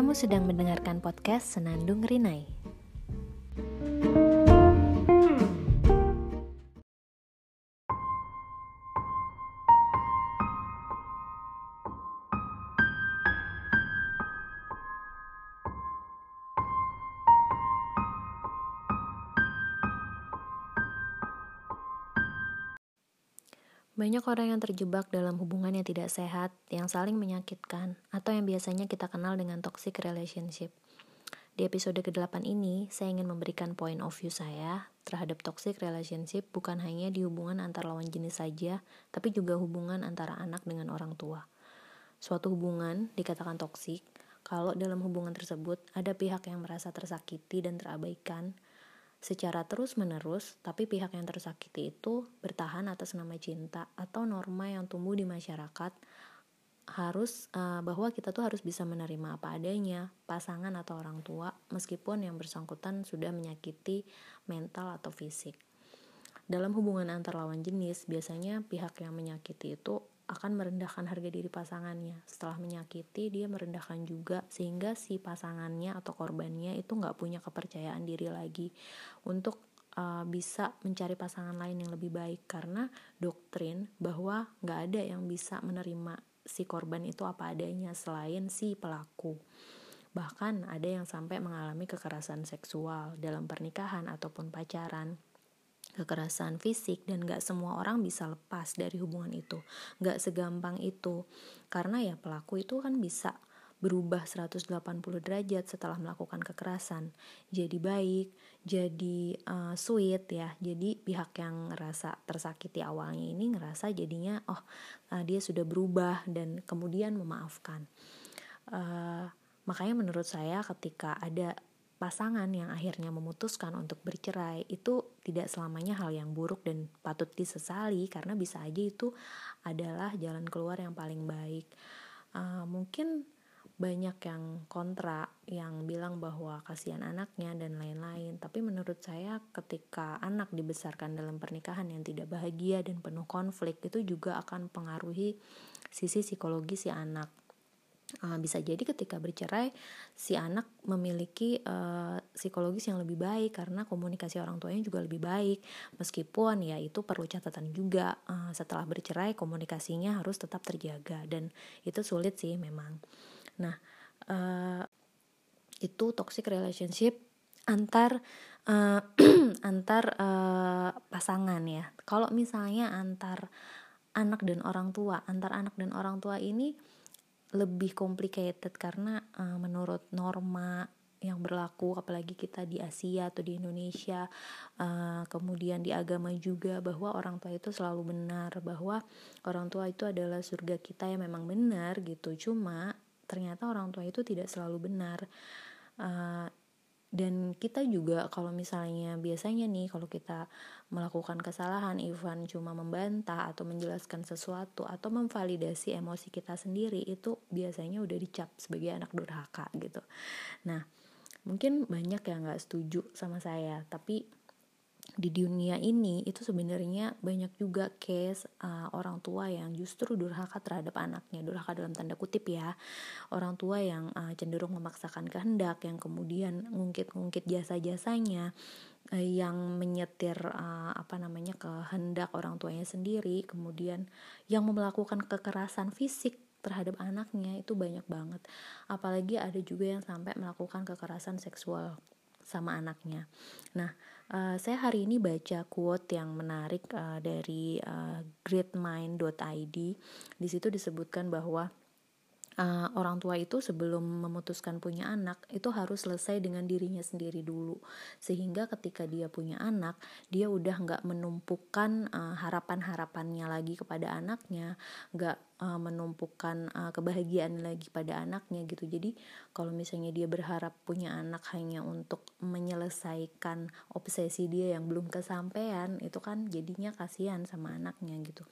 Kamu sedang mendengarkan podcast Senandung Rinai. Banyak orang yang terjebak dalam hubungan yang tidak sehat, yang saling menyakitkan, atau yang biasanya kita kenal dengan toxic relationship. Di episode ke-8 ini, saya ingin memberikan point of view saya terhadap toxic relationship bukan hanya di hubungan antar lawan jenis saja, tapi juga hubungan antara anak dengan orang tua. Suatu hubungan dikatakan toksik kalau dalam hubungan tersebut ada pihak yang merasa tersakiti dan terabaikan, secara terus-menerus, tapi pihak yang tersakiti itu bertahan atas nama cinta atau norma yang tumbuh di masyarakat harus uh, bahwa kita tuh harus bisa menerima apa adanya pasangan atau orang tua meskipun yang bersangkutan sudah menyakiti mental atau fisik. Dalam hubungan antar lawan jenis, biasanya pihak yang menyakiti itu akan merendahkan harga diri pasangannya. Setelah menyakiti, dia merendahkan juga sehingga si pasangannya atau korbannya itu nggak punya kepercayaan diri lagi untuk uh, bisa mencari pasangan lain yang lebih baik karena doktrin bahwa nggak ada yang bisa menerima si korban itu apa adanya selain si pelaku. Bahkan ada yang sampai mengalami kekerasan seksual dalam pernikahan ataupun pacaran kekerasan fisik dan gak semua orang bisa lepas dari hubungan itu. Gak segampang itu. Karena ya pelaku itu kan bisa berubah 180 derajat setelah melakukan kekerasan. Jadi baik jadi uh, sweet ya. Jadi pihak yang ngerasa tersakiti awalnya ini ngerasa jadinya oh uh, dia sudah berubah dan kemudian memaafkan. Uh, makanya menurut saya ketika ada pasangan yang akhirnya memutuskan untuk bercerai itu tidak selamanya hal yang buruk dan patut disesali karena bisa aja itu adalah jalan keluar yang paling baik. Uh, mungkin banyak yang kontra yang bilang bahwa kasihan anaknya dan lain-lain. Tapi menurut saya ketika anak dibesarkan dalam pernikahan yang tidak bahagia dan penuh konflik itu juga akan pengaruhi sisi psikologi si anak uh, bisa jadi ketika bercerai si anak memiliki uh, psikologis yang lebih baik karena komunikasi orang tuanya juga lebih baik. Meskipun ya itu perlu catatan juga uh, setelah bercerai komunikasinya harus tetap terjaga dan itu sulit sih memang. Nah uh, itu toxic relationship antar uh, antar uh, pasangan ya. Kalau misalnya antar anak dan orang tua antar anak dan orang tua ini lebih complicated karena uh, menurut norma yang berlaku apalagi kita di Asia atau di Indonesia uh, kemudian di agama juga bahwa orang tua itu selalu benar bahwa orang tua itu adalah surga kita yang memang benar gitu. Cuma ternyata orang tua itu tidak selalu benar. Uh, dan kita juga kalau misalnya biasanya nih kalau kita melakukan kesalahan Ivan cuma membantah atau menjelaskan sesuatu atau memvalidasi emosi kita sendiri itu biasanya udah dicap sebagai anak durhaka gitu. Nah mungkin banyak yang nggak setuju sama saya tapi di dunia ini itu sebenarnya banyak juga case uh, orang tua yang justru durhaka terhadap anaknya. Durhaka dalam tanda kutip ya. Orang tua yang uh, cenderung memaksakan kehendak yang kemudian ngungkit-ngungkit jasa-jasanya uh, yang menyetir uh, apa namanya kehendak orang tuanya sendiri kemudian yang melakukan kekerasan fisik terhadap anaknya itu banyak banget. Apalagi ada juga yang sampai melakukan kekerasan seksual sama anaknya. Nah Uh, saya hari ini baca quote yang menarik uh, dari uh, greatmind.id. Di situ disebutkan bahwa uh, orang tua itu sebelum memutuskan punya anak itu harus selesai dengan dirinya sendiri dulu sehingga ketika dia punya anak dia udah nggak menumpukan uh, harapan-harapannya lagi kepada anaknya nggak uh, menumpukan uh, kebahagiaan lagi pada anaknya gitu. Jadi kalau misalnya dia berharap punya anak hanya untuk menyelesaikan obsesi dia yang belum kesampaian itu kan jadinya kasihan sama anaknya gitu.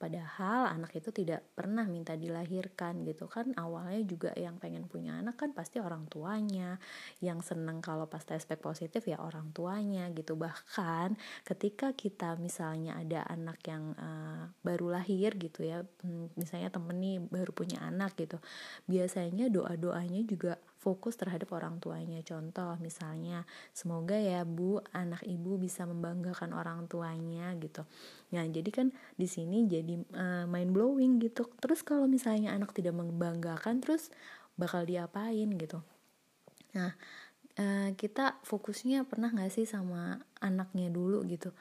Padahal anak itu tidak pernah minta dilahirkan gitu kan. Awalnya juga yang pengen punya anak kan pasti orang tuanya. Yang seneng kalau pas spek positif ya orang tuanya gitu. Bahkan ketika kita misalnya ada anak yang uh, baru lahir gitu ya hmm, misalnya temen nih baru punya anak gitu biasanya doa doanya juga fokus terhadap orang tuanya. Contoh misalnya, semoga ya Bu, anak Ibu bisa membanggakan orang tuanya gitu. Nah, jadi kan di sini jadi uh, mind blowing gitu. Terus kalau misalnya anak tidak membanggakan terus bakal diapain gitu. Nah, uh, kita fokusnya pernah gak sih sama anaknya dulu gitu.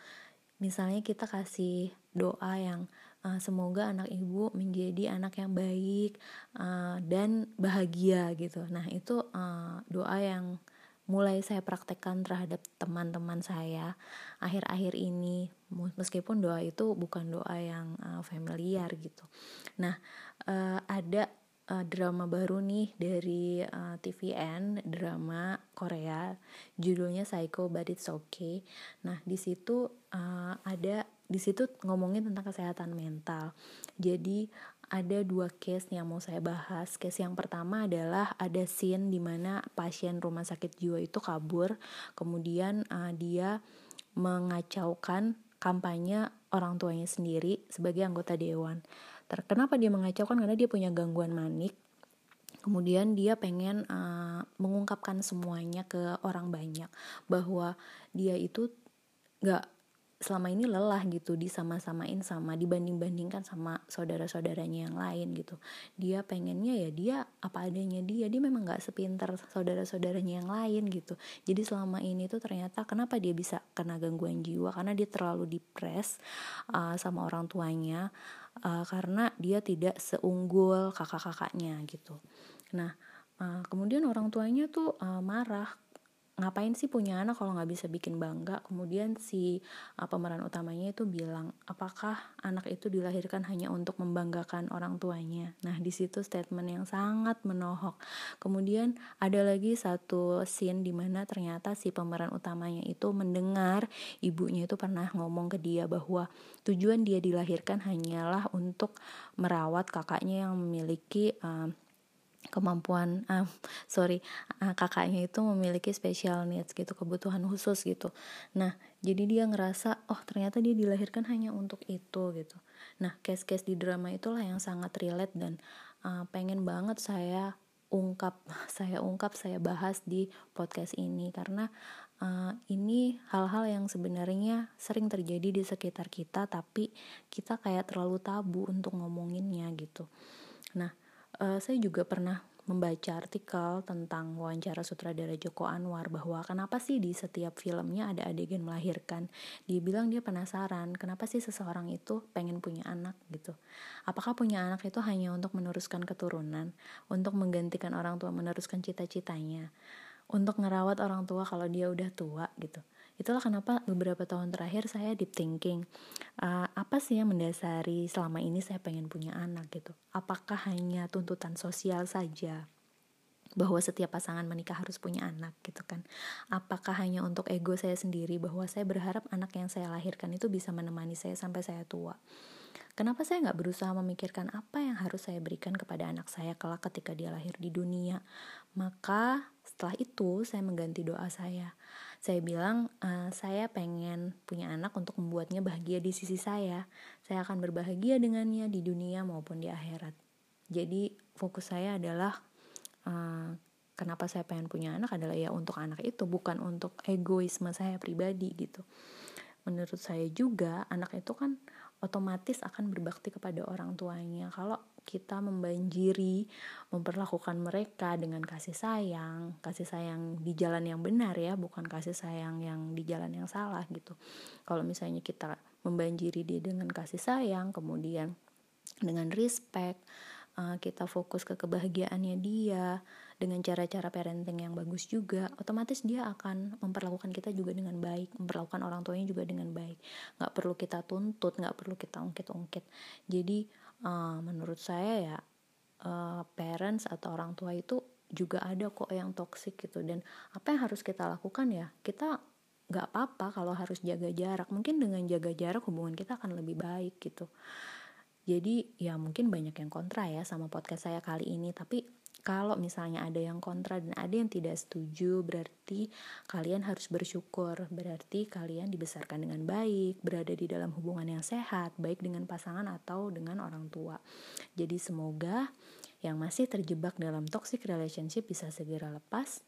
Misalnya kita kasih doa yang uh, semoga anak ibu menjadi anak yang baik uh, dan bahagia gitu. Nah itu uh, doa yang mulai saya praktekkan terhadap teman-teman saya akhir-akhir ini. Meskipun doa itu bukan doa yang uh, familiar gitu. Nah uh, ada uh, drama baru nih dari uh, TVN drama Korea. Judulnya Psycho but it's okay. Nah di situ uh, ada di situ ngomongin tentang kesehatan mental. Jadi ada dua case yang mau saya bahas. Case yang pertama adalah ada scene di mana pasien rumah sakit jiwa itu kabur, kemudian uh, dia mengacaukan kampanye orang tuanya sendiri sebagai anggota dewan. Kenapa dia mengacaukan? Karena dia punya gangguan manik. Kemudian dia pengen uh, mengungkapkan semuanya ke orang banyak bahwa dia itu gak selama ini lelah gitu disama-samain sama dibanding-bandingkan sama saudara-saudaranya yang lain gitu. Dia pengennya ya dia apa adanya dia dia memang nggak sepintar saudara-saudaranya yang lain gitu. Jadi selama ini tuh ternyata kenapa dia bisa kena gangguan jiwa? Karena dia terlalu depres uh, sama orang tuanya uh, karena dia tidak seunggul kakak-kakaknya gitu. Nah uh, kemudian orang tuanya tuh uh, marah ngapain sih punya anak kalau nggak bisa bikin bangga? Kemudian si uh, pemeran utamanya itu bilang apakah anak itu dilahirkan hanya untuk membanggakan orang tuanya? Nah di situ statement yang sangat menohok. Kemudian ada lagi satu scene di mana ternyata si pemeran utamanya itu mendengar ibunya itu pernah ngomong ke dia bahwa tujuan dia dilahirkan hanyalah untuk merawat kakaknya yang memiliki uh, kemampuan uh, sorry uh, kakaknya itu memiliki special needs gitu kebutuhan khusus gitu. Nah jadi dia ngerasa oh ternyata dia dilahirkan hanya untuk itu gitu. Nah case-case di drama itulah yang sangat relate dan uh, pengen banget saya ungkap saya ungkap saya bahas di podcast ini. Karena uh, ini hal-hal yang sebenarnya sering terjadi di sekitar kita tapi kita kayak terlalu tabu untuk ngomonginnya gitu. Nah uh, saya juga pernah membaca artikel tentang wawancara sutradara Joko Anwar bahwa kenapa sih di setiap filmnya ada adegan melahirkan. Dia bilang dia penasaran, kenapa sih seseorang itu pengen punya anak gitu. Apakah punya anak itu hanya untuk meneruskan keturunan, untuk menggantikan orang tua meneruskan cita-citanya, untuk ngerawat orang tua kalau dia udah tua gitu itulah kenapa beberapa tahun terakhir saya deep thinking uh, apa sih yang mendasari selama ini saya pengen punya anak? gitu. Apakah hanya tuntutan sosial saja bahwa setiap pasangan menikah harus punya anak gitu kan? Apakah hanya untuk ego saya sendiri bahwa saya berharap anak yang saya lahirkan itu bisa menemani saya sampai saya tua Kenapa saya nggak berusaha memikirkan apa yang harus saya berikan kepada anak saya kelak ketika dia lahir di dunia? Maka setelah itu saya mengganti doa saya. Saya bilang uh, saya pengen punya anak untuk membuatnya bahagia di sisi saya. Saya akan berbahagia dengannya di dunia maupun di akhirat. Jadi fokus saya adalah uh, kenapa saya pengen punya anak adalah ya untuk anak itu bukan untuk egoisme saya pribadi gitu menurut saya juga anak itu kan otomatis akan berbakti kepada orang tuanya. Kalau kita membanjiri memperlakukan mereka dengan kasih sayang kasih sayang di jalan yang benar ya bukan kasih sayang yang di jalan yang salah gitu. Kalau misalnya kita membanjiri dia dengan kasih sayang kemudian dengan respect uh, kita fokus ke kebahagiaannya dia dengan cara-cara parenting yang bagus juga otomatis dia akan memperlakukan kita juga dengan baik memperlakukan orang tuanya juga dengan baik. Nggak perlu kita tuntut nggak perlu kita ungkit-ungkit. Jadi uh, menurut saya ya uh, parents atau orang tua itu juga ada kok yang toxic gitu. Dan apa yang harus kita lakukan ya kita nggak apa-apa kalau harus jaga jarak. Mungkin dengan jaga jarak hubungan kita akan lebih baik gitu. Jadi ya mungkin banyak yang kontra ya sama podcast saya kali ini. Tapi kalau misalnya ada yang kontra dan ada yang tidak setuju, berarti kalian harus bersyukur. Berarti kalian dibesarkan dengan baik, berada di dalam hubungan yang sehat, baik dengan pasangan atau dengan orang tua. Jadi semoga Yang masih terjebak dalam toxic relationship bisa segera lepas.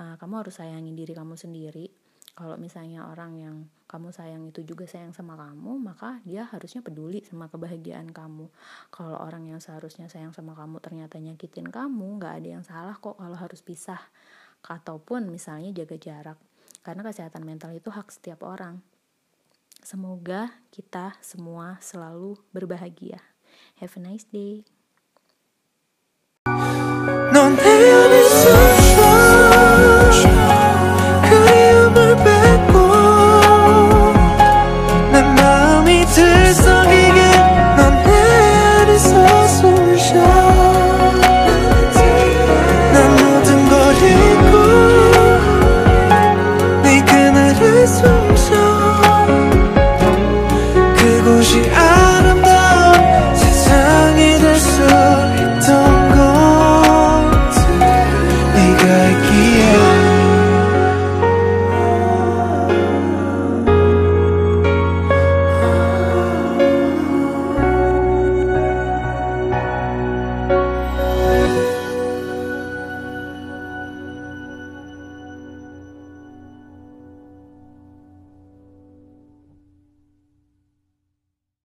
Uh, kamu harus sayangi diri kamu sendiri. Kalau misalnya orang yang kamu sayang itu juga sayang sama kamu, maka dia harusnya peduli sama kebahagiaan kamu. Kalau orang yang seharusnya sayang sama kamu ternyata nyakitin kamu, nggak ada yang salah kok kalau harus pisah. Ataupun misalnya jaga jarak. Karena kesehatan mental itu hak setiap orang. Semoga kita semua selalu berbahagia. Have a nice day.